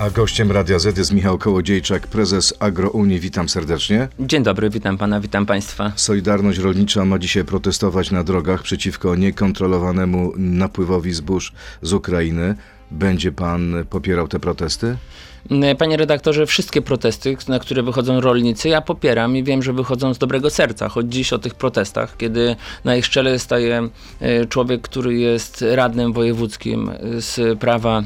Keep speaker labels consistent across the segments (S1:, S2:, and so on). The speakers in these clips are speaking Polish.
S1: A gościem Radia Z jest Michał Kołodziejczak, prezes Agrounii. Witam serdecznie.
S2: Dzień dobry, witam pana, witam państwa.
S1: Solidarność Rolnicza ma dzisiaj protestować na drogach przeciwko niekontrolowanemu napływowi zbóż z Ukrainy. Będzie pan popierał te protesty?
S2: Panie redaktorze, wszystkie protesty, na które wychodzą rolnicy, ja popieram i wiem, że wychodzą z dobrego serca. Choć dziś o tych protestach, kiedy na ich czele staje e, człowiek, który jest radnym wojewódzkim z prawa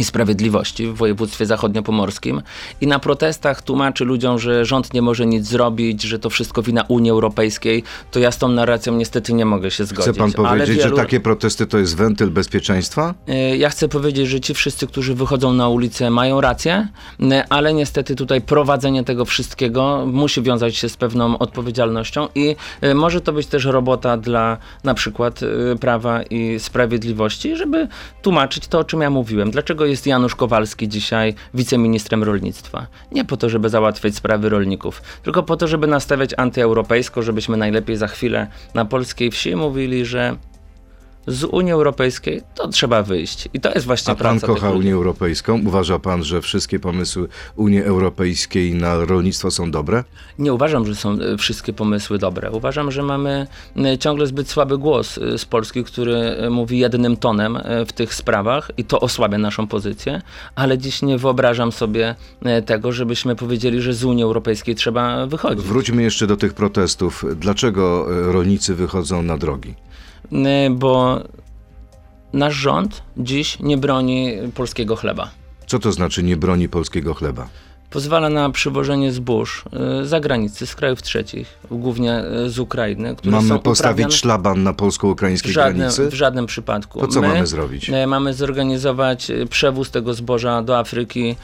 S2: i Sprawiedliwości w województwie zachodniopomorskim i na protestach tłumaczy ludziom, że rząd nie może nic zrobić, że to wszystko wina Unii Europejskiej, to ja z tą narracją niestety nie mogę się zgodzić.
S1: Chce pan powiedzieć, wielu... że takie protesty to jest wentyl bezpieczeństwa?
S2: E, ja chcę powiedzieć, że ci wszyscy, którzy wychodzą na ulicę mają rację, e, ale niestety tutaj prowadzenie tego wszystkiego musi wiązać się z pewną odpowiedzialnością i e, może to być też robota dla na przykład Prawa i Sprawiedliwości, żeby tłumaczyć to, o czym ja mówiłem. Dlaczego dlaczego jest Janusz Kowalski dzisiaj wiceministrem rolnictwa? Nie po to, żeby załatwiać sprawy rolników, tylko po to, żeby nastawiać antyeuropejsko, żebyśmy najlepiej za chwilę na polskiej wsi mówili, że z Unii Europejskiej, to trzeba wyjść. I to jest właśnie
S1: A pan kocha Unię Europejską? Uważa pan, że wszystkie pomysły Unii Europejskiej na rolnictwo są dobre?
S2: Nie uważam, że są e, wszystkie pomysły dobre. Uważam, że mamy e, ciągle zbyt słaby głos e, z Polski, który mówi jednym tonem w tych sprawach i to osłabia naszą pozycję, ale dziś nie wyobrażam sobie tego, żebyśmy powiedzieli, że z Unii Europejskiej trzeba wychodzić.
S1: Wróćmy jeszcze do tych protestów. Dlaczego rolnicy wychodzą na drogi?
S2: Bo nasz rząd dziś nie broni polskiego chleba.
S1: Co to znaczy nie broni polskiego chleba?
S2: Pozwala na przywożenie zbóż y, z zagranicy, z krajów trzecich, głównie y, z Ukrainy.
S1: Które mamy postawić szlaban na polsko-ukraińskiej granicy?
S2: W żadnym przypadku.
S1: To co My mamy zrobić?
S2: Y, mamy zorganizować przewóz tego zboża do Afryki,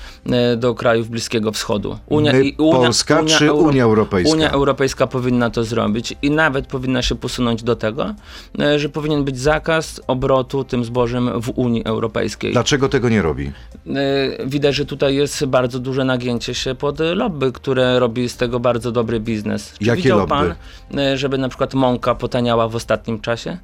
S2: do krajów Bliskiego Wschodu.
S1: Unia, My, Unia, Polska Unia, czy Unia Europejska?
S2: Unia Europejska powinna to zrobić i nawet powinna się posunąć do tego, że powinien być zakaz obrotu tym zbożem w Unii Europejskiej.
S1: Dlaczego tego nie robi?
S2: Widać, że tutaj jest bardzo duże nagięcie podpięcie się pod lobby, które robi z tego bardzo dobry biznes.
S1: Czy Jakie widział lobby? pan,
S2: e, żeby na przykład mąka potaniała w ostatnim czasie?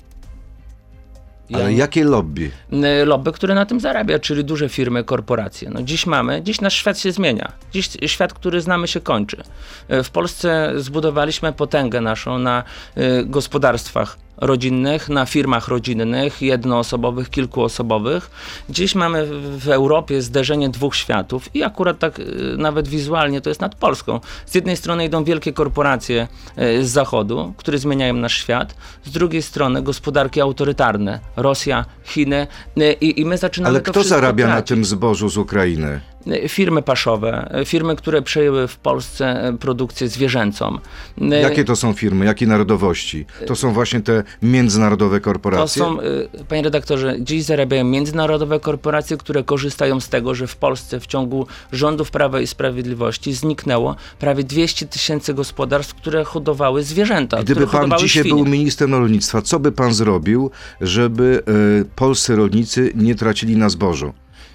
S1: Ja, Ale jakie lobby?
S2: E, lobby, które na tym zarabia, czyli duże firmy, korporacje. No dziś mamy, dziś nasz świat się zmienia. Dziś świat, który znamy się kończy. E, w Polsce zbudowaliśmy potęgę naszą na gospodarstwach rodzinnych, na firmach rodzinnych, jednoosobowych, kilkuosobowych. Dziś mamy w Europie zderzenie dwóch światów i akurat tak y, nawet wizualnie to jest nad Polską. Z jednej strony idą wielkie korporacje y, z zachodu, które zmieniają nasz świat, z drugiej strony gospodarki autorytarne, Rosja, Chiny y, i, i my zaczynamy
S1: Ale kto zarabia tracić. na tym zbożu z Ukrainy?
S2: firmy paszowe, firmy, które przejęły w Polsce produkcję zwierzęcą.
S1: Jakie to są firmy? Jakie narodowości? To są właśnie te międzynarodowe korporacje?
S2: To są, y, panie redaktorze, dziś zarabiają międzynarodowe korporacje, które korzystają z tego, że w Polsce w ciągu rządów Prawa i Sprawiedliwości zniknęło prawie 200 tysięcy gospodarstw, które hodowały zwierzęta.
S1: Gdyby pan dzisiaj świnie. był ministrem rolnictwa, co by pan zrobił, żeby y, polscy rolnicy nie tracili na zbożu?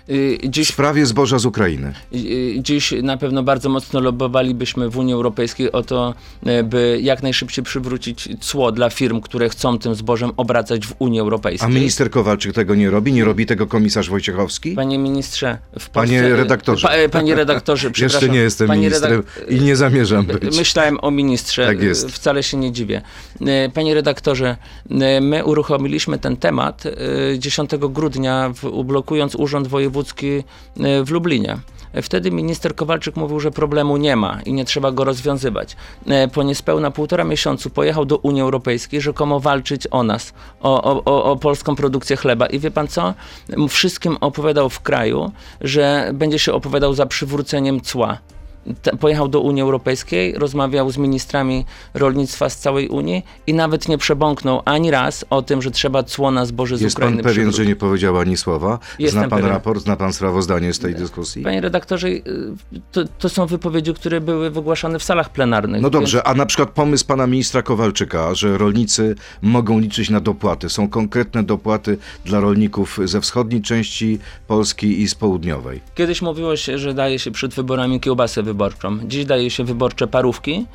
S1: Y, dziś, w sprawie zboża z Ukrainy.
S2: Y, y, dziś na pewno bardzo mocno lobbowalibyśmy w Unii Europejskiej o to, by jak najszybciej przywrócić cło dla firm, które chcą tym zbożem obracać w Unii Europejskiej.
S1: A minister Kowalczyk tego nie robi? Nie robi tego komisarz Wojciechowski?
S2: Panie ministrze,
S1: w Polsce... Panie redaktorze. Pa,
S2: panie redaktorze, przepraszam.
S1: Jeszcze nie jestem ministrem i nie zamierzam być.
S2: Myślałem o ministrze. Tak jest. Wcale się nie dziwię. Panie redaktorze, my uruchomiliśmy ten temat 10 grudnia, blokując Urząd Wojewódzki wojewódzki e, w Lublinie. Wtedy minister Kowalczyk mówił, że problemu nie ma i nie trzeba go rozwiązywać. E, po niespełna półtora miesiącu pojechał do Unii Europejskiej rzekomo walczyć o nas, o, o, o polską produkcję chleba. I wie pan co? Wszystkim opowiadał w kraju, że będzie się opowiadał za przywróceniem cła pojechał do Unii Europejskiej, rozmawiał z ministrami rolnictwa z całej Unii i nawet nie przebąknął ani raz o tym, że trzeba cło na zboże z
S1: Jest
S2: Ukrainy
S1: pan pewien, przywrócić. że nie powiedział ani słowa? Jestem zna pan pewien. raport, zna pan sprawozdanie z tej dyskusji?
S2: Panie redaktorze, y, to, to, są wypowiedzi, które były wygłaszane w salach plenarnych.
S1: No dobrze, więc... a na przykład pomysł pana ministra Kowalczyka, że rolnicy mogą liczyć na dopłaty. Są konkretne dopłaty dla rolników ze wschodniej części Polski i z południowej.
S2: Kiedyś mówiło się, że daje się przed wyborami kiełbasę wyborczą. Dziś daje się wyborcze parówki,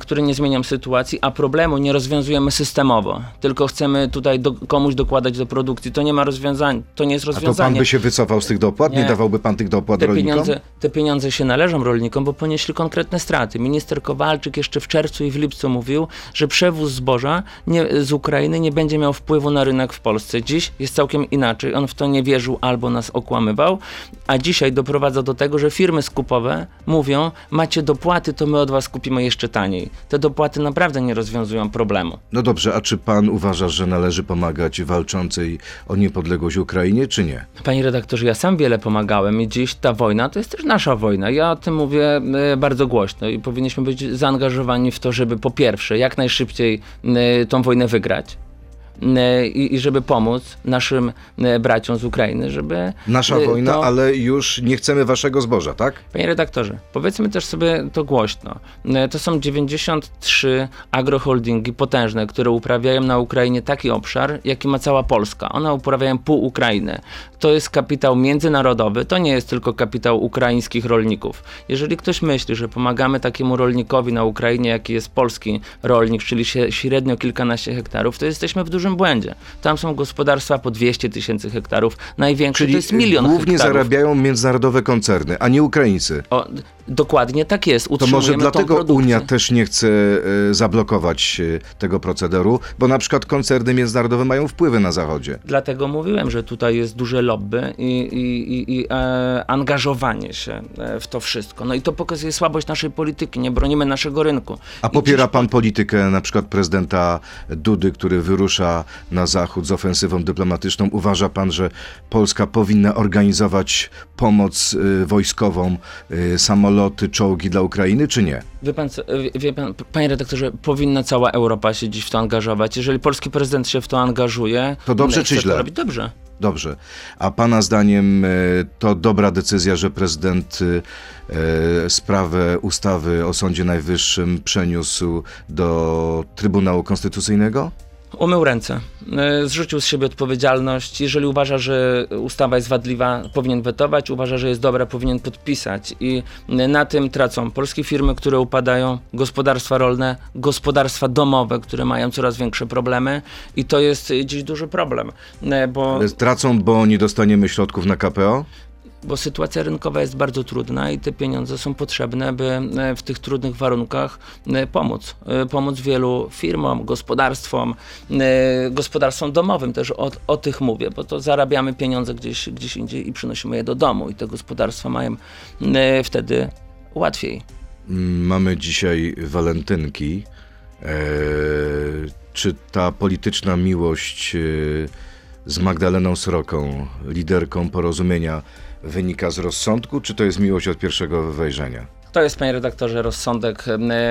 S2: które nie zmienią sytuacji, a problemu nie rozwiązujemy systemowo. Tylko chcemy tutaj do, komuś dokładać do produkcji. To nie ma rozwiązania, to nie jest rozwiązanie.
S1: A to pan by się wycofał z tych dopłat? Nie, nie dawałby pan tych dopłat
S2: te
S1: rolnikom?
S2: Pieniądze, te pieniądze się należą rolnikom, bo ponieśli konkretne straty. Minister Kowalczyk jeszcze w czerwcu i w lipcu mówił, że przewóz zboża nie, z Ukrainy nie będzie miał wpływu na rynek w Polsce. Dziś jest całkiem inaczej. On w to nie wierzył albo nas okłamywał, a dzisiaj doprowadza do tego, że firmy skupowe mówią, macie dopłaty, to my od was kupimy jeszcze taniej. Te dopłaty naprawdę nie rozwiązują problemu.
S1: No dobrze, a czy pan uważa, że należy pomagać walczącej o niepodległość Ukrainie, czy nie?
S2: Panie redaktorze, ja sam wiele pomagałem i dziś ta wojna to jest też nasza wojna. Ja o tym mówię e, bardzo głośno i powinniśmy być zaangażowani w to, żeby po pierwsze jak najszybciej e, tą wojnę wygrać, i, i żeby pomóc naszym e, braciom z Ukrainy, żeby...
S1: Nasza e, wojna, to... ale już nie chcemy waszego zboża, tak?
S2: Panie redaktorze, powiedzmy też sobie to głośno. To są 93 agroholdingi potężne, które uprawiają na Ukrainie taki obszar, jaki ma cała Polska. One uprawiają pół Ukrainy. To jest kapitał międzynarodowy, to nie jest tylko kapitał ukraińskich rolników. Jeżeli ktoś myśli, że pomagamy takiemu rolnikowi na Ukrainie, jaki jest polski rolnik, czyli średnio kilkanaście hektarów, to jesteśmy w dużym błędzie. Tam są gospodarstwa po 200 tysięcy hektarów, największe Czyli to jest milion
S1: głównie
S2: hektarów.
S1: zarabiają międzynarodowe koncerny, a nie Ukraińcy. O,
S2: dokładnie tak jest.
S1: To może dlatego Unia też nie chce e, zablokować e, tego procederu, bo na przykład koncerny międzynarodowe mają wpływy na Zachodzie.
S2: Dlatego mówiłem, że tutaj jest duże lobby i, i, i, i e, angażowanie się e, w to wszystko. No i to pokazuje słabość naszej polityki. Nie bronimy naszego rynku.
S1: A popiera pan politykę na przykład prezydenta Dudy, który wyrusza na Zachód z ofensywą dyplomatyczną. Uważa pan, że Polska powinna organizować pomoc y, wojskową, y, samoloty, czołgi dla Ukrainy, czy nie?
S2: Wie pan, wie pan, panie redaktorze, powinna cała Europa się dziś w to angażować. Jeżeli polski prezydent się w to angażuje,
S1: to dobrze czy źle?
S2: To robić dobrze.
S1: Dobrze. A pana zdaniem y, to dobra decyzja, że prezydent sprawę ustawy o Sądzie Najwyższym przeniósł do Trybunału Konstytucyjnego?
S2: Umył ręce, e, zrzucił z siebie odpowiedzialność. Jeżeli uważa, że ustawa jest wadliwa, powinien wetować, uważa, że jest dobra, powinien podpisać. I na tym tracą polskie firmy, które upadają, gospodarstwa rolne, gospodarstwa domowe, które mają coraz większe problemy i to jest dziś duży problem.
S1: E, bo... Tracą, bo nie dostaniemy środków na KPO?
S2: Bo sytuacja rynkowa jest bardzo trudna i te pieniądze są potrzebne, by e, w tych trudnych warunkach e, pomóc. E, pomóc wielu firmom, gospodarstwom, gospodarstwom domowym też o, o tych mówię, bo to zarabiamy pieniądze gdzieś, gdzieś indziej i przynosimy je do domu i te gospodarstwa mają wtedy łatwiej.
S1: Mamy dzisiaj walentynki. czy ta polityczna miłość z Magdaleną Sroką, liderką porozumienia, wynika z rozsądku, czy to jest miłość od pierwszego wejrzenia?
S2: To jest, panie redaktorze, rozsądek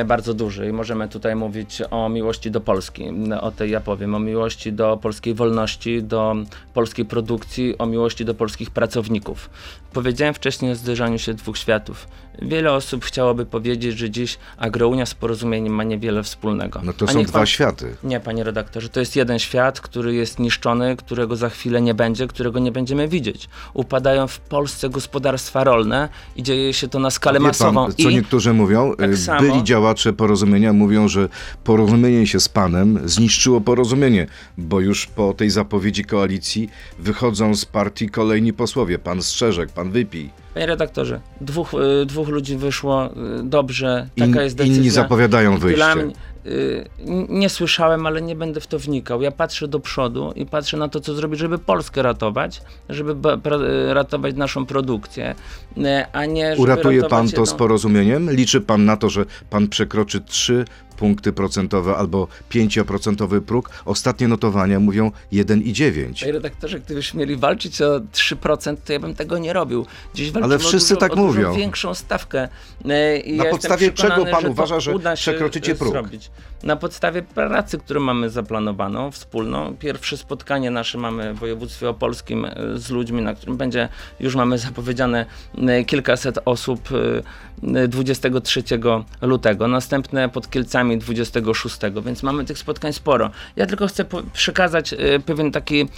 S2: bardzo duży i możemy tutaj mówić o miłości do Polski. O tej ja powiem, o miłości do polskiej wolności, do polskiej produkcji, o miłości do polskich pracowników. Powiedziałem wcześniej o zderzaniu się dwóch światów. Wiele osób chciałoby powiedzieć, że dziś agrounia z porozumieniem ma niewiele wspólnego.
S1: No to są dwa pan... światy.
S2: Nie, panie redaktorze, to jest jeden świat, który jest niszczony, którego za chwilę nie będzie, którego nie będziemy widzieć. Upadają w Polsce gospodarstwa rolne i dzieje się to na skalę masową.
S1: Co I niektórzy mówią, tak y, samo... byli działacze porozumienia mówią, że porozumienie się z panem zniszczyło porozumienie, bo już po tej zapowiedzi koalicji wychodzą z partii kolejni posłowie. Pan Strzeżek, pan Wypij.
S2: Panie redaktorze, dwóch, y, dwóch ludzi wyszło y, dobrze, taka In, jest decyzja.
S1: Inni zapowiadają wyjście. Mnie,
S2: y, nie słyszałem, ale nie będę w to wnikał. Ja patrzę do przodu i patrzę na to, co zrobić, żeby Polskę ratować, żeby ratować naszą produkcję, a nie
S1: Uratuje pan to z porozumieniem? Liczy pan na to, że pan przekroczy trzy punkty procentowe albo 5% próg. Ostatnie notowania mówią 1,9.
S2: Panie redaktorze, gdybyśmy mieli walczyć o 3%, to ja bym tego nie robił.
S1: Dziś Ale wszyscy dużo, tak mówią.
S2: większą stawkę.
S1: E, I Na ja podstawie czego pan uważa, że przekroczycie próg? Zrobić.
S2: Na podstawie pracy, którą mamy zaplanowaną wspólną. Pierwsze spotkanie nasze mamy w województwie opolskim e, z ludźmi, na którym będzie, już mamy zapowiedziane e, kilkaset osób 23 lutego. Następne pod Kielcami 26, więc mamy tych spotkań sporo. Ja tylko chcę przekazać pewien taki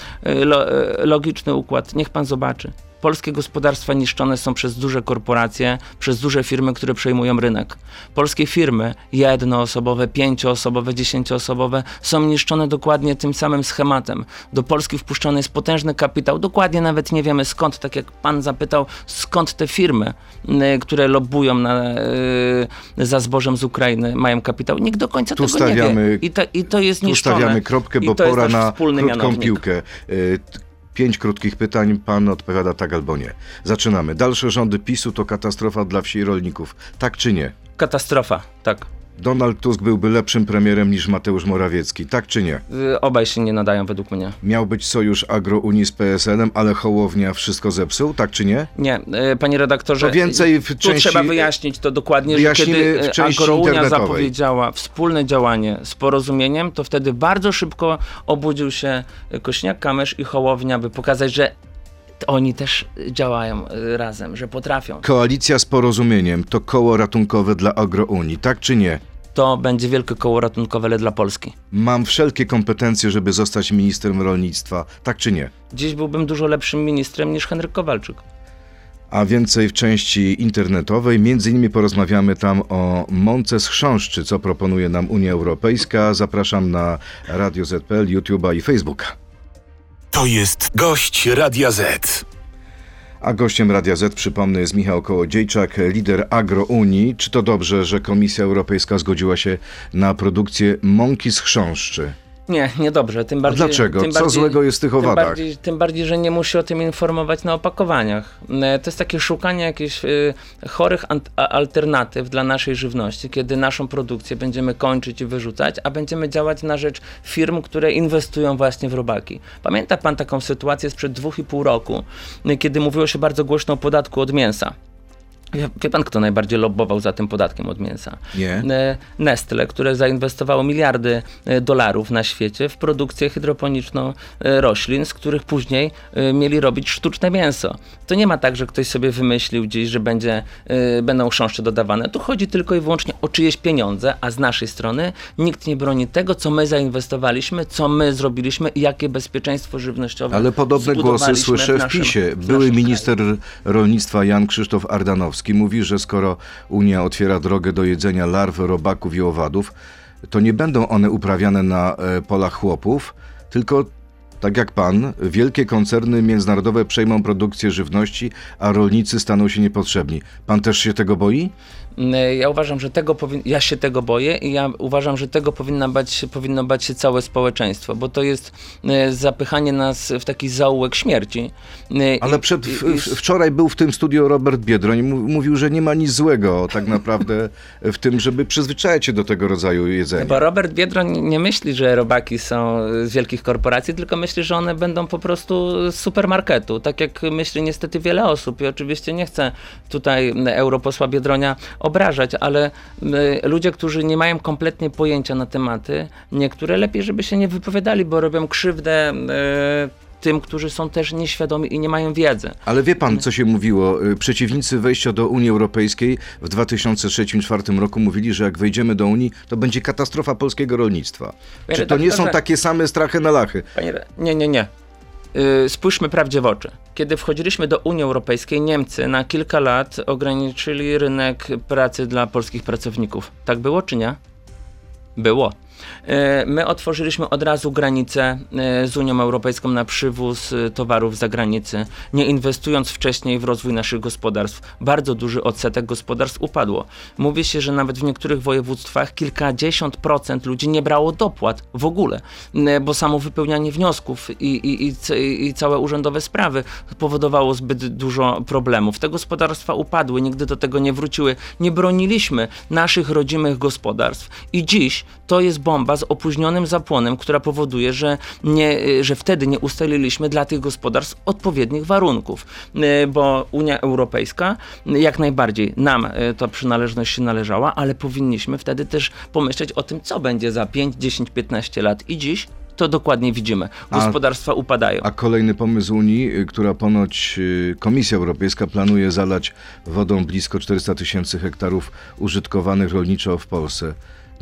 S2: logiczny układ. Niech pan zobaczy. Polskie gospodarstwa niszczone są przez duże korporacje, przez duże firmy, które przejmują rynek. Polskie firmy, jednoosobowe, pięcioosobowe, dziesięcioosobowe, są niszczone dokładnie tym samym schematem. Do Polski wpuszczony jest potężny kapitał, dokładnie nawet nie wiemy skąd, tak jak pan zapytał, skąd te firmy, y, które lobbują na, y, za zbożem z Ukrainy, mają kapitał. Nikt do końca
S1: Tu
S2: tego nie wie. I to, I to jest
S1: Tu
S2: niszczone.
S1: stawiamy kropkę,
S2: I
S1: bo
S2: to jest
S1: pora na krótką
S2: mianownik.
S1: piłkę. Pięć krótkich pytań, pan odpowiada tak albo nie. Zaczynamy. Dalsze rządy PiSu to katastrofa dla wsi i rolników. Tak czy nie?
S2: Katastrofa, tak.
S1: Donald Tusk byłby lepszym premierem niż Mateusz Morawiecki. Tak czy nie?
S2: Y, Obaj się nie nadają według mnie.
S1: Miał być sojusz Agrounii z PSL-em, ale Hołownia wszystko zepsuł. Tak czy nie?
S2: Nie, y, panie redaktorze.
S1: To więcej w
S2: tu
S1: części-
S2: trzeba wyjaśnić to dokładnie, że kiedy y, Agrounia zapowiedziała wspólne działanie z porozumieniem, to wtedy bardzo szybko obudził się Kośniak-Kamysz i Hołownia, by pokazać, że oni też działają y, razem, że potrafią.
S1: Koalicja z porozumieniem to koło ratunkowe dla Agrounii. Tak czy nie?
S2: To będzie wielkie koło ratunkowe dla Polski.
S1: Mam wszelkie kompetencje, żeby zostać ministrem rolnictwa. Tak czy nie?
S2: Dziś byłbym dużo lepszym ministrem niż Henryk Kowalczyk.
S1: A więcej w części internetowej. Między innymi porozmawiamy tam o mące z chrząszczy, co proponuje nam Unia Europejska. Zapraszam na Radio ZPL, YouTube'a i Facebooka.
S3: To jest gość Radia Z.
S1: A gościem Radia Z, przypomnę, jest Michał Kołodziejczak, lider Agrounii. Czy to dobrze, że Komisja Europejska zgodziła się na produkcję mąki z chrząszczy?
S2: Nie, niedobrze. Tym bardziej,
S1: dlaczego?
S2: Tym
S1: Co
S2: bardziej,
S1: złego jest w tych
S2: tym
S1: owadach?
S2: bardziej, tym bardziej, że nie musi o tym informować na opakowaniach. E, To jest takie szukanie jakichś e, chorych alternatyw dla naszej żywności, kiedy naszą produkcję będziemy kończyć i wyrzucać, a będziemy działać na rzecz firm, które inwestują właśnie w robaki. Pamięta pan taką sytuację sprzed dwóch i pół roku, e, kiedy mówiło się bardzo głośno o podatku od mięsa. Wie, pan, kto najbardziej lobbował za tym podatkiem od mięsa?
S1: Nie.
S2: E, Nestle, które zainwestowało miliardy e, dolarów na świecie w produkcję hydroponiczną e, roślin, z których później mieli robić sztuczne mięso. To nie ma tak, że ktoś sobie wymyślił gdzieś, że będzie, będą chrząszcze dodawane. Tu chodzi tylko i wyłącznie o czyjeś pieniądze, a z naszej strony nikt nie broni tego, co my zainwestowaliśmy, co my zrobiliśmy i jakie bezpieczeństwo żywnościowe
S1: Ale podobne głosy słyszę w
S2: naszym-
S1: PiSie.
S2: w
S1: Były
S2: naszym
S1: minister rolnictwa Jan Krzysztof Ardanowski mówi, że skoro Unia otwiera drogę do jedzenia larw, robaków i owadów, to nie będą one uprawiane na e, polach chłopów, tylko tak jak pan, wielkie koncerny międzynarodowe przejmą produkcję żywności, a rolnicy staną się niepotrzebni. Pan też się tego boi?
S2: E, Ja uważam, że tego ja się tego boję i ja uważam, że tego powinna bać, powinno bać się całe społeczeństwo, bo to jest e, zapychanie nas w taki zaułek śmierci. E,
S1: Ale
S2: i-
S1: przed, w,
S2: i-
S1: wczoraj był w tym studio Robert Biedroń mówił, że nie ma nic złego tak naprawdę w tym, żeby przyzwyczajać się do tego rodzaju jedzenia.
S2: Bo Robert Biedroń nie myśli, że robaki są z wielkich korporacji, tylko myśli, że one będą po prostu z supermarketu. Tak jak myśli niestety wiele osób. I oczywiście nie chcę tutaj europosła Biedronia obrażać, ale y, ludzie, którzy nie mają kompletnie pojęcia na tematy, niektóre lepiej, żeby się nie wypowiadali, bo robią krzywdę y, tym, którzy są też nieświadomi i nie mają wiedzy.
S1: Ale wie pan, co się mówiło? Y, Przeciwnicy wejścia do Unii Europejskiej w 2003-2004 roku mówili, że jak wejdziemy do Unii, to będzie katastrofa polskiego rolnictwa.
S2: Panie
S1: Czy to nie są takie same strachy na lachy?
S2: Panie, nie, nie, nie. Yy, Spójrzmy prawdzie w oczy. Kiedy wchodziliśmy do Unii Europejskiej, Niemcy na kilka lat ograniczyli rynek pracy dla polskich pracowników. Tak było czy nie? Było. Yy, My otworzyliśmy od razu granicę yy, z Unią Europejską na przywóz yy, towarów z zagranicy, nie inwestując wcześniej w rozwój naszych gospodarstw. Bardzo duży odsetek gospodarstw upadło. Mówi się, że nawet w niektórych województwach kilkadziesiąt procent ludzi nie brało dopłat w ogóle, bo samo wypełnianie wniosków i, i, i, i całe urzędowe sprawy powodowało zbyt dużo problemów. Te gospodarstwa upadły, nigdy do tego nie wróciły. Nie broniliśmy naszych rodzimych gospodarstw i dziś to jest bomba z opóźnionym zapłonem, która powoduje, że, nie, że wtedy nie ustaliliśmy dla tych gospodarstw odpowiednich warunków, Y, bo Unia Europejska y, jak najbardziej nam y, ta przynależność się należała, ale powinniśmy wtedy też pomyśleć o tym, co będzie za 5, 10, 15 lat i dziś to dokładnie widzimy.
S1: A-
S2: Gospodarstwa upadają.
S1: A kolejny pomysł Unii, która ponoć Komisja Europejska planuje zalać wodą blisko 400 tysięcy hektarów użytkowanych rolniczo w Polsce.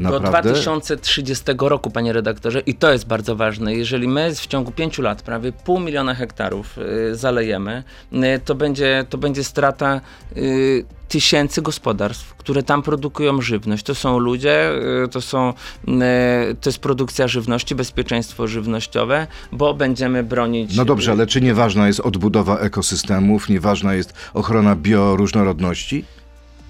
S1: Naprawdę?
S2: Do 2030 roku, panie redaktorze, i to jest bardzo ważne. Jeżeli my w ciągu pięciu lat prawie pół miliona hektarów y, zalejemy, y, to, będzie, to będzie strata y, tysięcy gospodarstw, które tam produkują żywność. To są ludzie, to, są, to jest produkcja żywności, bezpieczeństwo żywnościowe, bo będziemy bronić.
S1: No dobrze, ale czy nieważna jest odbudowa ekosystemów, nieważna jest ochrona bioróżnorodności?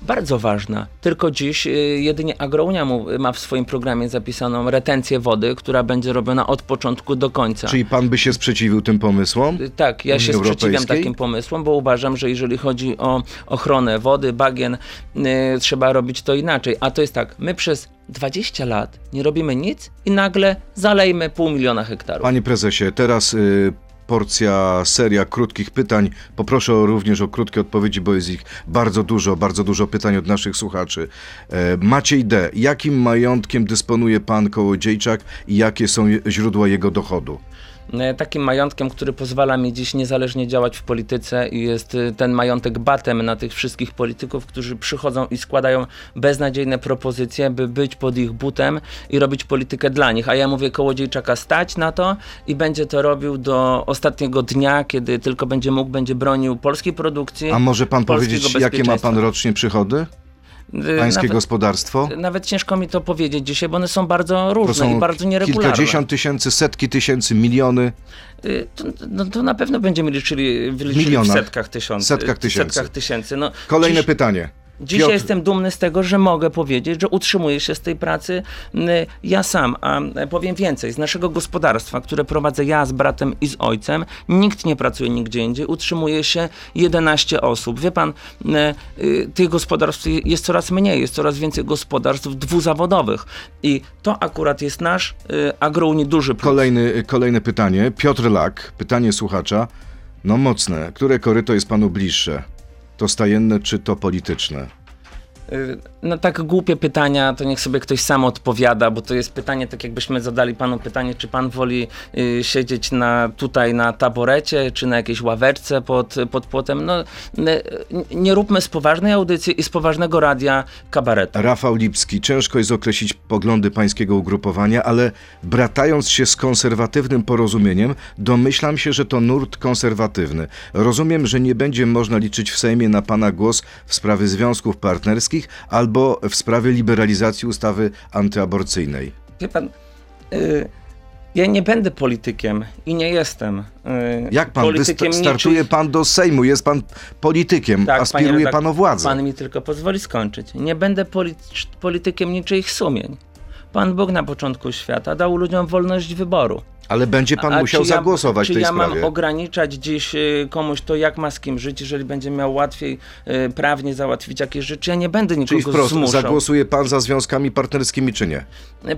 S2: Bardzo ważna. Tylko dziś y, jedynie Agrounia mu- ma w swoim programie zapisaną retencję wody, która będzie robiona od początku do końca.
S1: Czyli pan by się sprzeciwił tym pomysłom?
S2: Y, Tak, ja się sprzeciwiam takim pomysłom, bo uważam, że jeżeli chodzi o ochronę wody, bagien, y, trzeba robić to inaczej. A to jest tak, my przez 20 lat nie robimy nic i nagle zalejmy pół miliona hektarów.
S1: Panie prezesie, teraz y, porcja, seria krótkich pytań. Poproszę również o krótkie odpowiedzi, bo jest ich bardzo dużo, bardzo dużo pytań od naszych słuchaczy. E, Maciej D. Jakim majątkiem dysponuje pan Kołodziejczak i jakie są źródła jego dochodu?
S2: E, Takim majątkiem, który pozwala mi dziś niezależnie działać w polityce i jest y, ten majątek batem na tych wszystkich polityków, którzy przychodzą i składają beznadziejne propozycje, by być pod ich butem i robić politykę dla nich. A ja mówię Kołodziejczaka stać na to i będzie to robił do ostatniego dnia, kiedy tylko będzie mógł, będzie bronił polskiej produkcji.
S1: A może pan powiedzieć, jakie ma pan rocznie przychody?
S2: Y,
S1: Pańskie
S2: nawet,
S1: gospodarstwo?
S2: nawet ciężko mi to powiedzieć dzisiaj, bo one są bardzo różne
S1: są
S2: i bardzo nieregularne.
S1: kilkadziesiąt tysięcy, setki tysięcy, miliony.
S2: Y, To, no, to na pewno będziemy liczyli, liczyli w setkach tysięcy.
S1: Setkach tysięcy.
S2: Setkach tysięcy. No,
S1: Kolejne
S2: dziś,
S1: pytanie.
S2: Dzisiaj
S1: Piotr-
S2: jestem dumny z tego, że mogę powiedzieć, że utrzymuję się z tej pracy y, ja sam, a y, powiem więcej, z naszego gospodarstwa, które prowadzę ja z bratem i z ojcem, nikt nie pracuje nigdzie indziej, utrzymuje się 11 osób. Wie pan, y, y, tych gospodarstw jest coraz mniej, jest coraz więcej gospodarstw dwuzawodowych i to akurat jest nasz y, agrouni duży plus.
S1: Kolejny, kolejne pytanie. Piotr Lak, pytanie słuchacza. No mocne. Które koryto jest panu bliższe? To stajenne czy to polityczne?
S2: Y, No tak głupie pytania, to niech sobie ktoś sam odpowiada, bo to jest pytanie, tak jakbyśmy zadali panu pytanie, czy pan woli y, siedzieć na, tutaj na taborecie, czy na jakiejś ławeczce pod, pod płotem. No, y, nie róbmy z poważnej audycji i z poważnego radia kabaretu.
S1: Rafał Lipski. Ciężko jest określić poglądy pańskiego ugrupowania, ale bratając się z konserwatywnym porozumieniem, domyślam się, że to nurt konserwatywny. Rozumiem, że nie będzie można liczyć w Sejmie na pana głos w sprawie związków partnerskich albo w sprawie liberalizacji ustawy antyaborcyjnej.
S2: Wie pan, y, ja nie będę politykiem i nie jestem y,
S1: Jak pan?
S2: politykiem
S1: startuje
S2: niczyich-
S1: pan do Sejmu, jest pan politykiem,
S2: Tak,
S1: aspiruje pan o władzę.
S2: Pan mi tylko pozwoli skończyć. Nie będę polit- politykiem niczyich sumień. Pan Bóg na początku świata dał ludziom wolność wyboru.
S1: Ale będzie pan
S2: A
S1: musiał
S2: czy ja-
S1: zagłosować
S2: czy
S1: w tej
S2: ja
S1: sprawie.
S2: mam ograniczać dziś y, komuś to, jak ma z kim żyć, jeżeli będzie miał łatwiej y, prawnie załatwić jakieś rzeczy? Ja nie będę
S1: Czyli
S2: nikogo
S1: wprost,
S2: zmuszał.
S1: zagłosuje pan za związkami partnerskimi, czy nie?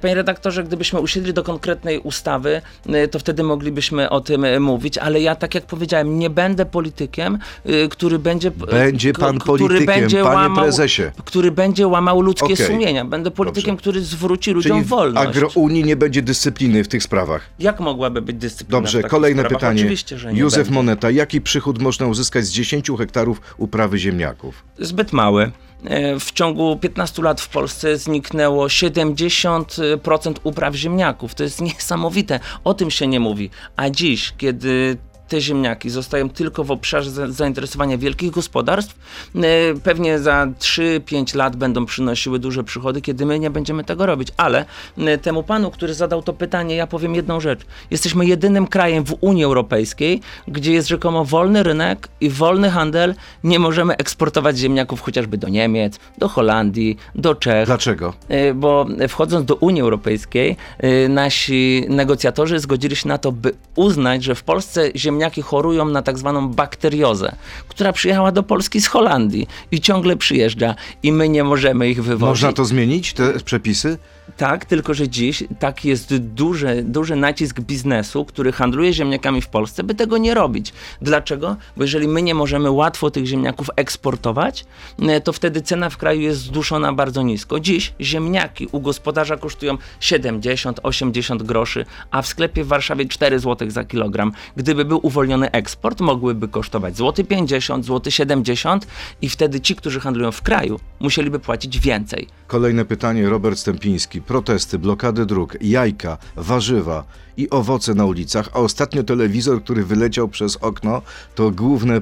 S2: Panie redaktorze, gdybyśmy usiedli do konkretnej ustawy, y, to wtedy moglibyśmy o tym y, mówić, ale ja, tak jak powiedziałem, nie będę politykiem, y, który będzie...
S1: Będzie pan
S2: który
S1: politykiem,
S2: będzie
S1: panie
S2: łamał,
S1: prezesie.
S2: Który będzie łamał ludzkie
S1: Okej.
S2: sumienia. Będę politykiem,
S1: Dobrze.
S2: który zwróci ludziom
S1: Czyli w
S2: wolność.
S1: agrounii nie będzie dyscypliny w tych sprawach.
S2: Jak mogłaby być dyscyplina
S1: Dobrze, kolejne
S2: sprawach?
S1: pytanie.
S2: Oczywiście, że nie
S1: Józef
S2: będzie.
S1: Moneta, jaki przychód można uzyskać z 10 hektarów uprawy ziemniaków?
S2: zbyt mały. E, W ciągu 15 lat w Polsce zniknęło 70% upraw ziemniaków. To jest niesamowite. O tym się nie mówi. A dziś, kiedy te ziemniaki zostają tylko w obszarze za- zainteresowania wielkich gospodarstw, e, pewnie za 3-5 lat będą przynosiły duże przychody, kiedy my nie będziemy tego robić. Ale e, temu panu, który zadał to pytanie, ja powiem jedną rzecz. Jesteśmy jedynym krajem w Unii Europejskiej, gdzie jest rzekomo wolny rynek i wolny handel. Nie możemy eksportować ziemniaków chociażby do Niemiec, do Holandii, do Czech.
S1: Dlaczego?
S2: E, Bo wchodząc do Unii Europejskiej, nasi negocjatorzy zgodzili się na to, by uznać, że w Polsce ziemniaki chorują na tak zwaną bakteriozę, która przyjechała do Polski z Holandii i ciągle przyjeżdża i my nie możemy ich wywozić.
S1: Można to zmienić, te przepisy?
S2: Tak, tylko że dziś tak jest duży, duży nacisk biznesu, który handluje ziemniakami w Polsce, by tego nie robić. Dlaczego? Bo jeżeli my nie możemy łatwo tych ziemniaków eksportować, e, to wtedy cena w kraju jest zduszona bardzo nisko. Dziś ziemniaki u gospodarza kosztują 70-80 groszy, a w sklepie w Warszawie 4 zł za kilogram. Gdyby był uwolniony eksport, mogłyby kosztować złoty 50, złoty 70 i wtedy ci, którzy handlują w kraju, musieliby płacić więcej.
S1: Kolejne pytanie, Robert Stępiński. Protesty, blokady dróg, jajka, warzywa i owoce na ulicach, a ostatnio telewizor, który wyleciał przez okno, to główne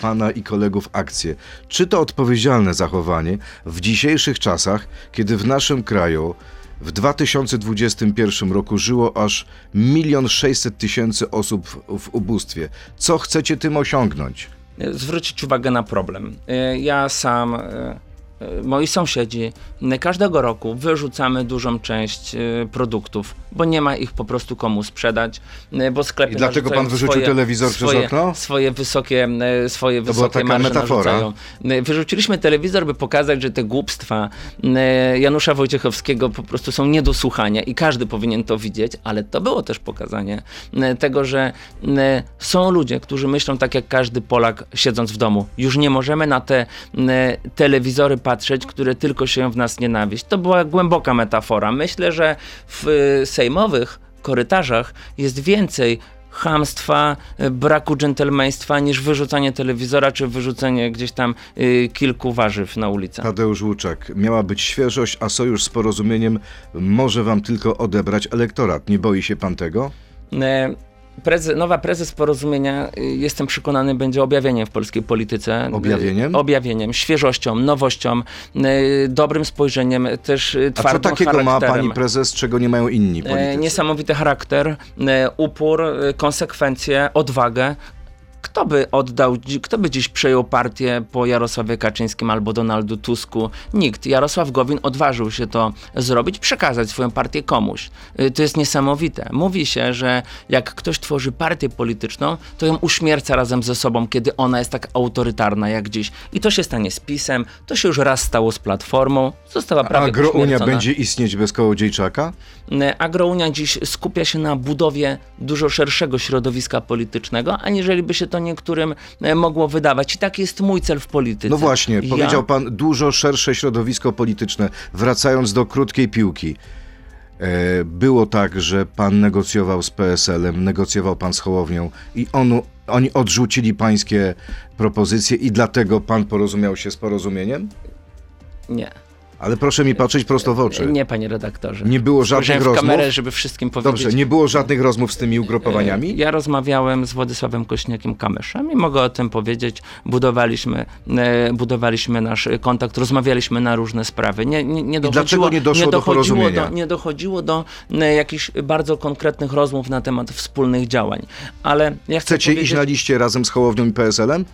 S1: pana i kolegów akcje. Czy to odpowiedzialne zachowanie w dzisiejszych czasach, kiedy w naszym kraju w 2021 roku żyło aż 1 600 tysięcy osób w- ubóstwie? Co chcecie tym osiągnąć?
S2: zwrócić uwagę na problem. Y, Ja sam, y, moi sąsiedzi, y, każdego roku wyrzucamy dużą część y, produktów, bo nie ma ich po prostu komu sprzedać, bo sklepy
S1: I
S2: narzucają
S1: pan wyrzucił telewizor przez
S2: swoje,
S1: okno?
S2: Swoje wysokie, swoje
S1: była
S2: wysokie
S1: taka
S2: marże
S1: metafora.
S2: narzucają. Wyrzuciliśmy telewizor, by pokazać, że te głupstwa Janusza Wojciechowskiego po prostu są nie do słuchania i każdy powinien to widzieć, ale to było też pokazanie tego, że są ludzie, którzy myślą tak jak każdy Polak siedząc w domu. Już nie możemy na te telewizory patrzeć, które tylko sieją w nas nienawiść. To była głęboka metafora. Myślę, że w y, sejmowych korytarzach jest więcej chamstwa, y, braku dżentelmeństwa niż wyrzucanie telewizora czy wyrzucenie gdzieś tam y, kilku warzyw na ulicę.
S1: Tadeusz Łuczak. Miała być świeżość, a sojusz z porozumieniem może wam tylko odebrać elektorat. Nie boi się pan tego?
S2: E, Preze, nowa prezes porozumienia, y, jestem przekonany, będzie objawieniem w polskiej polityce.
S1: Objawieniem?
S2: Y, Objawieniem, świeżością, nowością, y, dobrym spojrzeniem, też y,
S1: A co takiego ma pani prezes, czego nie mają inni politycy?
S2: Niesamowity charakter, upór, konsekwencje, odwagę. Kto by oddał, kto by dziś przejął partię po Jarosławie Kaczyńskim albo Donaldu Tusku? Nikt. Jarosław Gowin odważył się to zrobić, przekazać swoją partię komuś. Y, To jest niesamowite. Mówi się, że jak ktoś tworzy partię polityczną, to ją uśmierca razem ze sobą, kiedy ona jest tak autorytarna jak dziś. I to się stanie z PiSem, to się już raz stało z Platformą, została prawie
S1: Agrounia będzie istnieć bez Kołodziejczaka?
S2: E, Agrounia dziś skupia się na budowie dużo szerszego środowiska politycznego, aniżeli by się to niektórym e, mogło wydawać. I taki jest mój cel w polityce.
S1: No właśnie,
S2: Ja-
S1: powiedział pan dużo szersze środowisko polityczne. Wracając do krótkiej piłki. E, Było tak, że pan negocjował z PSL-em, negocjował pan z Hołownią i onu, oni odrzucili pańskie propozycje i dlatego pan porozumiał się z porozumieniem?
S2: Nie,
S1: Ale proszę mi patrzeć prosto w oczy.
S2: nie panie redaktorze.
S1: Nie było żadnych
S2: Spojrzałem w
S1: rozmów?
S2: kamerę, żeby wszystkim powiedzieć.
S1: Dobrze, nie było żadnych rozmów z tymi ugrupowaniami?
S2: Ja rozmawiałem z Władysławem Kośniakiem Kamyszem i mogę o tym powiedzieć. Budowaliśmy, e, budowaliśmy nasz kontakt, rozmawialiśmy na różne sprawy. Nie, nie, nie dochodziło,
S1: dlaczego nie doszło do
S2: dochodziło
S1: porozumienia?
S2: Do, nie dochodziło do e, jakichś bardzo konkretnych rozmów na temat wspólnych działań. Ale ja chcę
S1: Chcecie iść na liście razem z Hołownią i PSL-em?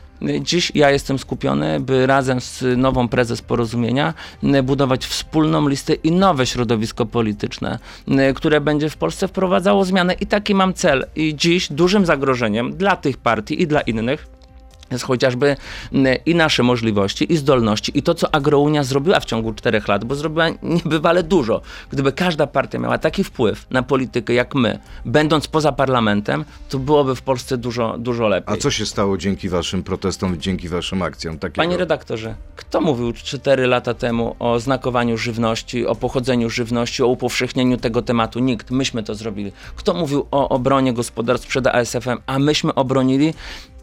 S2: Dziś ja jestem skupiony, by razem z nową prezes porozumienia m, budować wspólną listę i nowe środowisko polityczne, m, które będzie w Polsce wprowadzało zmianę. I taki mam cel. I dziś dużym zagrożeniem dla tych partii i dla innych jest chociażby m, i nasze możliwości, i zdolności, i to, co Agrounia zrobiła w ciągu czterech lat, bo zrobiła niebywale dużo. Gdyby każda partia miała taki wpływ na politykę jak my, będąc poza parlamentem, to byłoby w Polsce dużo, dużo lepiej.
S1: A co się stało dzięki waszym protestom, dzięki waszym akcjom? Takiego?
S2: Panie redaktorze, kto mówił 4 lata temu o znakowaniu żywności, o pochodzeniu żywności, o upowszechnieniu tego tematu? Nikt. Myśmy to zrobili. Kto mówił o obronie gospodarstw przed ASF-em, a myśmy obronili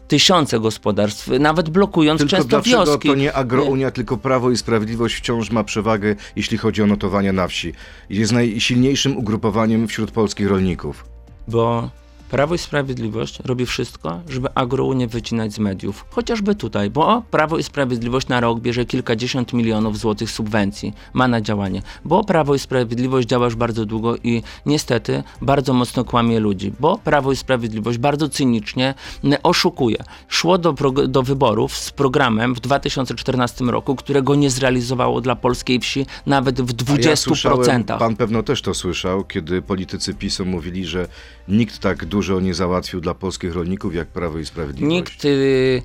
S2: tysiące gospodarstw, nawet blokując
S1: Tylko
S2: często
S1: dlaczego
S2: wioski.
S1: to nie Agrounia, tylko Prawo i Sprawiedliwość wciąż ma przewagę, jeśli chodzi o notowania na wsi? Jest najsilniejszym ugrupowaniem wśród polskich rolników.
S2: Bo Prawo i Sprawiedliwość robi wszystko, żeby Agrounię wycinać z mediów. Chociażby tutaj, bo Prawo i Sprawiedliwość na rok bierze kilkadziesiąt milionów złotych subwencji, ma na działanie. Bo Prawo i Sprawiedliwość działa już bardzo długo i niestety bardzo mocno kłamie ludzi. Bo Prawo i Sprawiedliwość bardzo cynicznie oszukuje. Szło do, do wyborów z programem w 2014 roku, którego nie zrealizowało dla polskiej wsi nawet w 20%.
S1: A ja słyszałem, pan pewno też to słyszał, kiedy politycy PiSu mówili, że nikt tak dużo nie załatwił dla polskich rolników jak Prawo i Sprawiedliwość.
S2: Nikt y,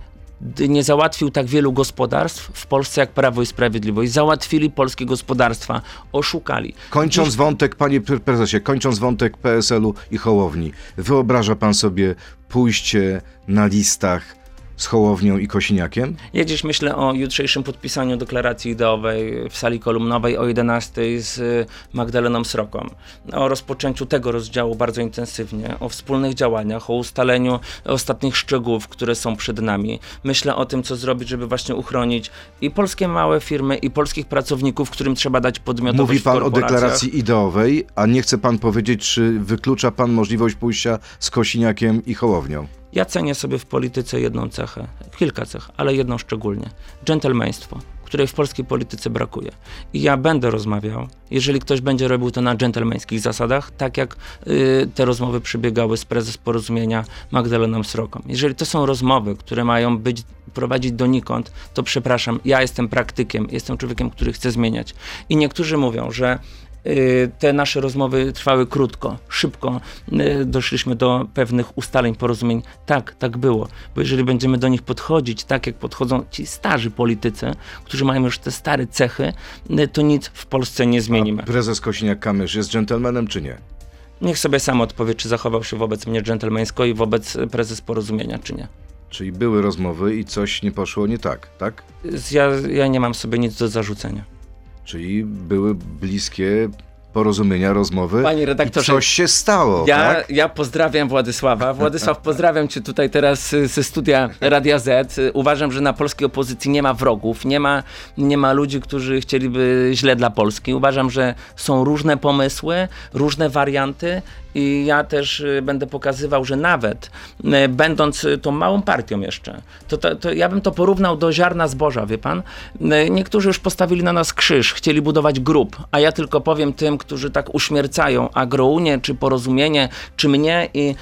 S2: nie załatwił tak wielu gospodarstw w Polsce jak Prawo i Sprawiedliwość. Załatwili polskie gospodarstwa, oszukali.
S1: Kończąc wątek, panie pre- prezesie, kończąc wątek PSL-u i Hołowni, wyobraża pan sobie pójście na listach z Hołownią i Kosiniakiem?
S2: Ja dziś myślę o jutrzejszym podpisaniu deklaracji ideowej w sali kolumnowej o 11 z y, Magdaleną Sroką. O rozpoczęciu tego rozdziału bardzo intensywnie, o wspólnych działaniach, o ustaleniu ostatnich szczegółów, które są przed nami. Myślę o tym, co zrobić, żeby właśnie uchronić i polskie małe firmy, i polskich pracowników, którym trzeba dać podmiotowość
S1: Mówi pan o deklaracji ideowej, a nie chce pan powiedzieć, czy wyklucza pan możliwość pójścia z Kosiniakiem i Hołownią?
S2: Ja cenię sobie w polityce jedną cechę, kilka cech, ale jedną szczególnie. Dżentelmeństwo, której w polskiej polityce brakuje. I ja będę rozmawiał, jeżeli ktoś będzie robił to na dżentelmeńskich zasadach, tak jak y, te rozmowy przebiegały z prezes porozumienia Magdaleną Sroką. Jeżeli to są rozmowy, które mają być prowadzić donikąd, to przepraszam, ja jestem praktykiem, jestem człowiekiem, który chce zmieniać. I niektórzy mówią, że te nasze rozmowy trwały krótko, szybko. Y, doszliśmy do pewnych ustaleń, porozumień. Tak, tak było. Bo jeżeli będziemy do nich podchodzić tak, jak podchodzą ci starzy politycy, którzy mają już te stare cechy, y, to nic w Polsce nie zmienimy.
S1: A prezes Kosiniak-Kamysz jest dżentelmenem czy nie?
S2: Niech sobie sam odpowie, czy zachował się wobec mnie dżentelmeńsko i wobec prezes porozumienia, czy nie.
S1: Czyli były rozmowy i coś nie poszło nie tak, tak?
S2: Ja, ja nie mam sobie nic do zarzucenia.
S1: Czyli były bliskie porozumienia, rozmowy.
S2: Panie redaktorze,
S1: i coś się stało.
S2: Ja,
S1: tak?
S2: ja pozdrawiam Władysława. Władysław, pozdrawiam cię tutaj teraz ze studia Radia Z. Uważam, że na polskiej opozycji nie ma wrogów, nie ma, nie ma ludzi, którzy chcieliby źle dla Polski. Uważam, że są różne pomysły, różne warianty i ja też y, będę pokazywał, że nawet y, będąc tą małą partią jeszcze, to, to, to, ja bym to porównał do ziarna zboża, wie pan? Y, niektórzy już postawili na nas krzyż, chcieli budować grób, a ja tylko powiem tym, którzy tak uśmiercają Agrounię, czy Porozumienie, czy mnie i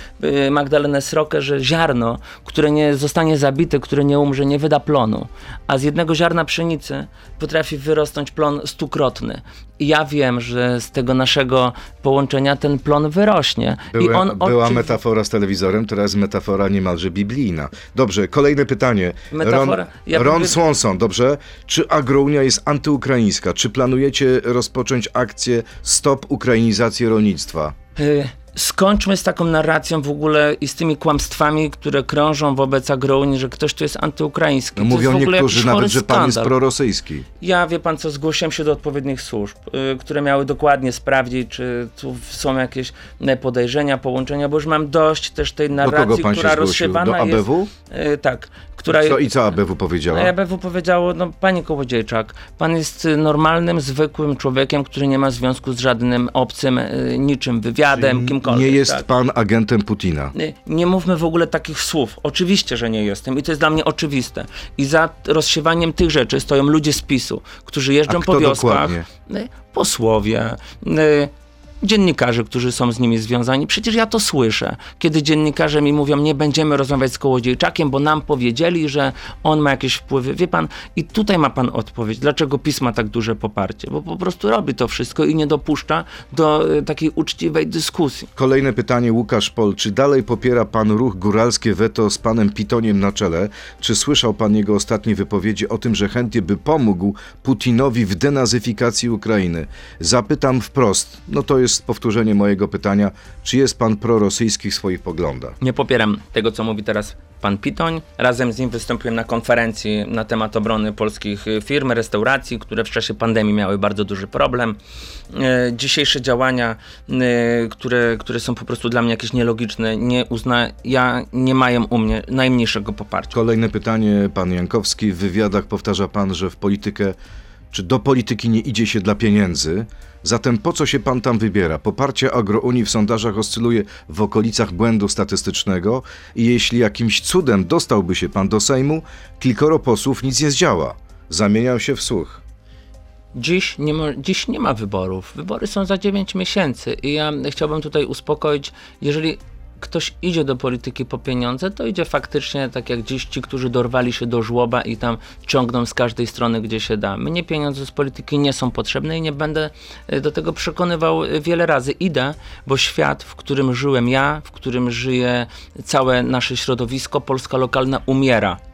S2: Magdalenę Srokę, że ziarno, które nie zostanie zabite, które nie umrze, nie wyda plonu, a z jednego ziarna pszenicy potrafi wyrosnąć plon stukrotny. Ja wiem, że z tego naszego połączenia ten plon wyrośnie.
S1: Były,
S2: I on
S1: była metafora z telewizorem, teraz metafora niemalże biblijna. Dobrze, kolejne pytanie. Metafora, Ron, ja Ron Swanson, dobrze. Czy Agrounia jest antyukraińska? Czy planujecie rozpocząć akcję Stop Ukrainizacji Rolnictwa?
S2: Y skończmy z taką narracją w ogóle i z tymi kłamstwami, które krążą wobec Agrounii, że ktoś tu jest antyukraiński.
S1: No mówią niektórzy nawet, że pan jest prorosyjski.
S2: Ja, wie pan co, zgłosiłem się do odpowiednich służb, y, które miały dokładnie sprawdzić, czy tu są jakieś y, podejrzenia, połączenia, bo już mam dość też tej narracji, która rozsiewana
S1: do ABW?
S2: jest... Y, tak. Która,
S1: co, I co ABW powiedziała?
S2: No, ABW powiedziało, no panie Kołodziejczak, pan jest normalnym, zwykłym człowiekiem, który nie ma związku z żadnym obcym, niczym wywiadem, Czyli kimkolwiek
S1: nie jest tak. pan agentem Putina.
S2: Nie, nie, mówmy w ogóle takich słów. Oczywiście, że nie jestem i to jest dla mnie oczywiste. I za rozsiewaniem tych rzeczy stoją ludzie z PiSu, którzy jeżdżą po wioskach. Dokładnie? Posłowie, dziennikarze, którzy są z nimi związani. Przecież ja to słyszę, kiedy dziennikarze mi mówią, nie będziemy rozmawiać z Kołodziejczakiem, bo nam powiedzieli, że on ma jakieś wpływy. Wie pan, i tutaj ma pan odpowiedź, dlaczego PiS ma tak duże poparcie, bo po prostu robi to wszystko i nie dopuszcza do y, takiej uczciwej dyskusji.
S1: Kolejne pytanie, Łukasz Pol, czy dalej popiera pan ruch Góralskie Weto z panem Pitoniem na czele? Czy słyszał pan jego ostatnie wypowiedzi o tym, że chętnie by pomógł Putinowi w denazyfikacji Ukrainy? Zapytam wprost, no to jest jest powtórzenie mojego pytania, czy jest pan prorosyjski w swoich poglądach?
S2: Nie popieram tego, co mówi teraz pan Pitoń. Razem z nim wystąpiłem na konferencji na temat obrony polskich firm, restauracji, które w czasie pandemii miały bardzo duży problem. E, dzisiejsze działania, e, które, które są po prostu dla mnie jakieś nielogiczne, nie uzna, ja nie mają u mnie najmniejszego poparcia.
S1: Kolejne pytanie, pan Jankowski. W wywiadach powtarza pan, że w politykę czy do polityki nie idzie się dla pieniędzy? Zatem po co się pan tam wybiera? Poparcie agrounii w sondażach oscyluje w okolicach błędu statystycznego i jeśli jakimś cudem dostałby się pan do Sejmu, kilkoro posłów nic nie zdziała. Zamieniał się w słuch.
S2: Dziś nie, ma, dziś nie ma wyborów. Wybory są za 9 miesięcy i ja chciałbym tutaj uspokoić, jeżeli ktoś idzie do polityki po pieniądze, to idzie faktycznie tak jak dziś ci, którzy dorwali się do żłoba i tam ciągną z każdej strony, gdzie się da. Mnie pieniądze z polityki nie są potrzebne i nie będę e, do tego przekonywał e, wiele razy. Idę, bo świat, w którym żyłem ja, w którym żyje całe nasze środowisko, Polska lokalna umiera.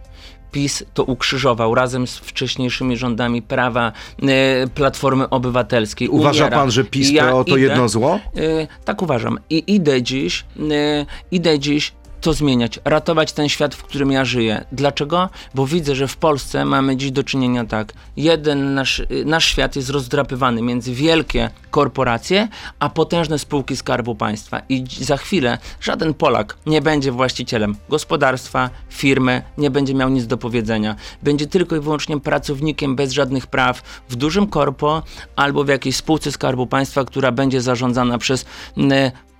S2: PiS to ukrzyżował razem z wcześniejszymi rządami prawa e, Platformy Obywatelskiej.
S1: Uważa
S2: Umiera.
S1: pan, że PiS ja to, idę, jedno zło?
S2: E, tak uważam. I idę dziś, e, idę dziś to zmieniać, ratować ten świat, w którym ja żyję. Dlaczego? Bo widzę, że w Polsce mamy dziś do czynienia tak. Jeden nasz, nasz świat jest rozdrapywany między wielkie korporacje, a potężne spółki Skarbu Państwa. I za chwilę żaden Polak nie będzie właścicielem gospodarstwa, firmy, nie będzie miał nic do powiedzenia. Będzie tylko i wyłącznie pracownikiem bez żadnych praw w dużym korpo albo w jakiejś spółce Skarbu Państwa, która będzie zarządzana przez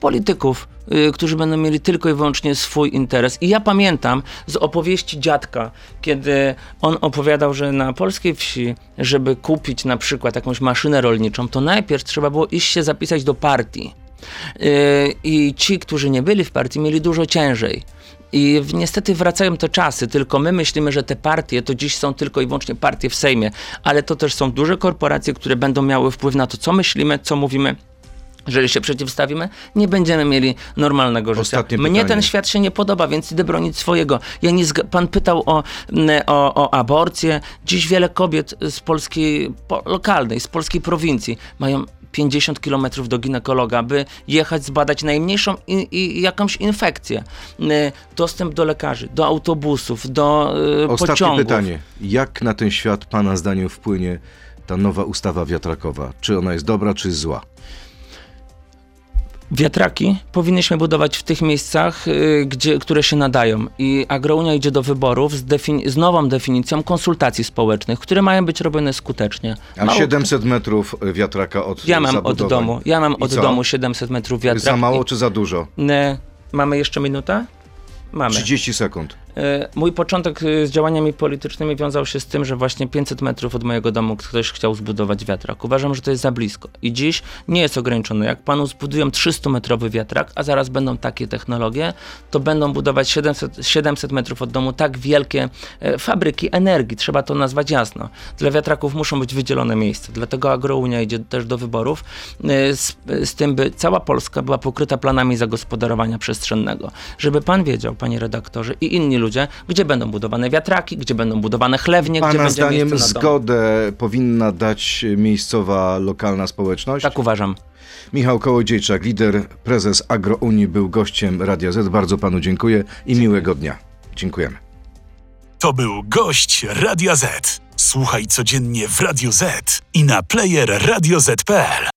S2: polityków, y, którzy będą mieli tylko i wyłącznie swój interes. I ja pamiętam z opowieści dziadka, kiedy on opowiadał, że na polskiej wsi, żeby kupić na przykład jakąś maszynę rolniczą, to najpierw trzeba było iść się zapisać do partii. Y, I ci, którzy nie byli w partii, mieli dużo ciężej. I niestety wracają te czasy, tylko my myślimy, że te partie to dziś są tylko i wyłącznie partie w Sejmie, ale to też są duże korporacje, które będą miały wpływ na to, co myślimy, co mówimy jeżeli się przeciwstawimy, nie będziemy mieli normalnego życia.
S1: Ostatnie
S2: Mnie
S1: pytanie.
S2: ten świat się nie podoba, więc idę bronić swojego. Ja nie Pan pytał o, o, o aborcję. Dziś wiele kobiet z polskiej, po, lokalnej, z polskiej prowincji mają 50 kilometrów do ginekologa, by jechać zbadać najmniejszą i, i jakąś infekcję. Dostęp do lekarzy, do autobusów, do y,
S1: Ostatnie
S2: pociągów.
S1: pytanie. Jak na ten świat Pana zdaniem wpłynie ta nowa ustawa wiatrakowa? Czy ona jest dobra, czy zła?
S2: Wiatraki powinniśmy budować w tych miejscach, y, gdzie, które się nadają. I Agrounia idzie do wyborów z, defini- z nową definicją konsultacji społecznych, które mają być robione skutecznie.
S1: A
S2: Mało-
S1: 700 metrów wiatraka od
S2: Ja mam od domu, ja mam
S1: I
S2: od
S1: co?
S2: domu 700 metrów wiatrak.
S1: Za mało czy za dużo?
S2: Ne, mamy jeszcze minutę? Mamy.
S1: 30 sekund.
S2: E, Mój początek e, z działaniami politycznymi wiązał się z tym, że właśnie 500 metrów od mojego domu ktoś chciał zbudować wiatrak. Uważam, że to jest za blisko. I dziś nie jest ograniczone. Jak panu zbudują 300-metrowy wiatrak, a zaraz będą takie technologie, to będą budować 700, 700 metrów od domu tak wielkie e, fabryki energii. Trzeba to nazwać jasno. Dla wiatraków muszą być wydzielone miejsca. Dlatego Agrounia idzie też do wyborów z, z tym, by cała Polska była pokryta planami zagospodarowania przestrzennego. Żeby pan wiedział, panie redaktorze, i inni ludzie, gdzie będą budowane wiatraki, gdzie będą budowane chlewnie, gdzie
S1: Pana
S2: będzie
S1: zdaniem
S2: miejsce na dom.
S1: zgodę powinna dać miejscowa, lokalna społeczność?
S2: Tak uważam.
S1: Michał Kołodziejczak, lider, prezes Agrounii, był gościem Radia Z. Bardzo panu dziękuję i miłego dnia. Dziękujemy.
S3: To był gość Radia Z. Słuchaj codziennie w Radio Z i na player radioz.pl.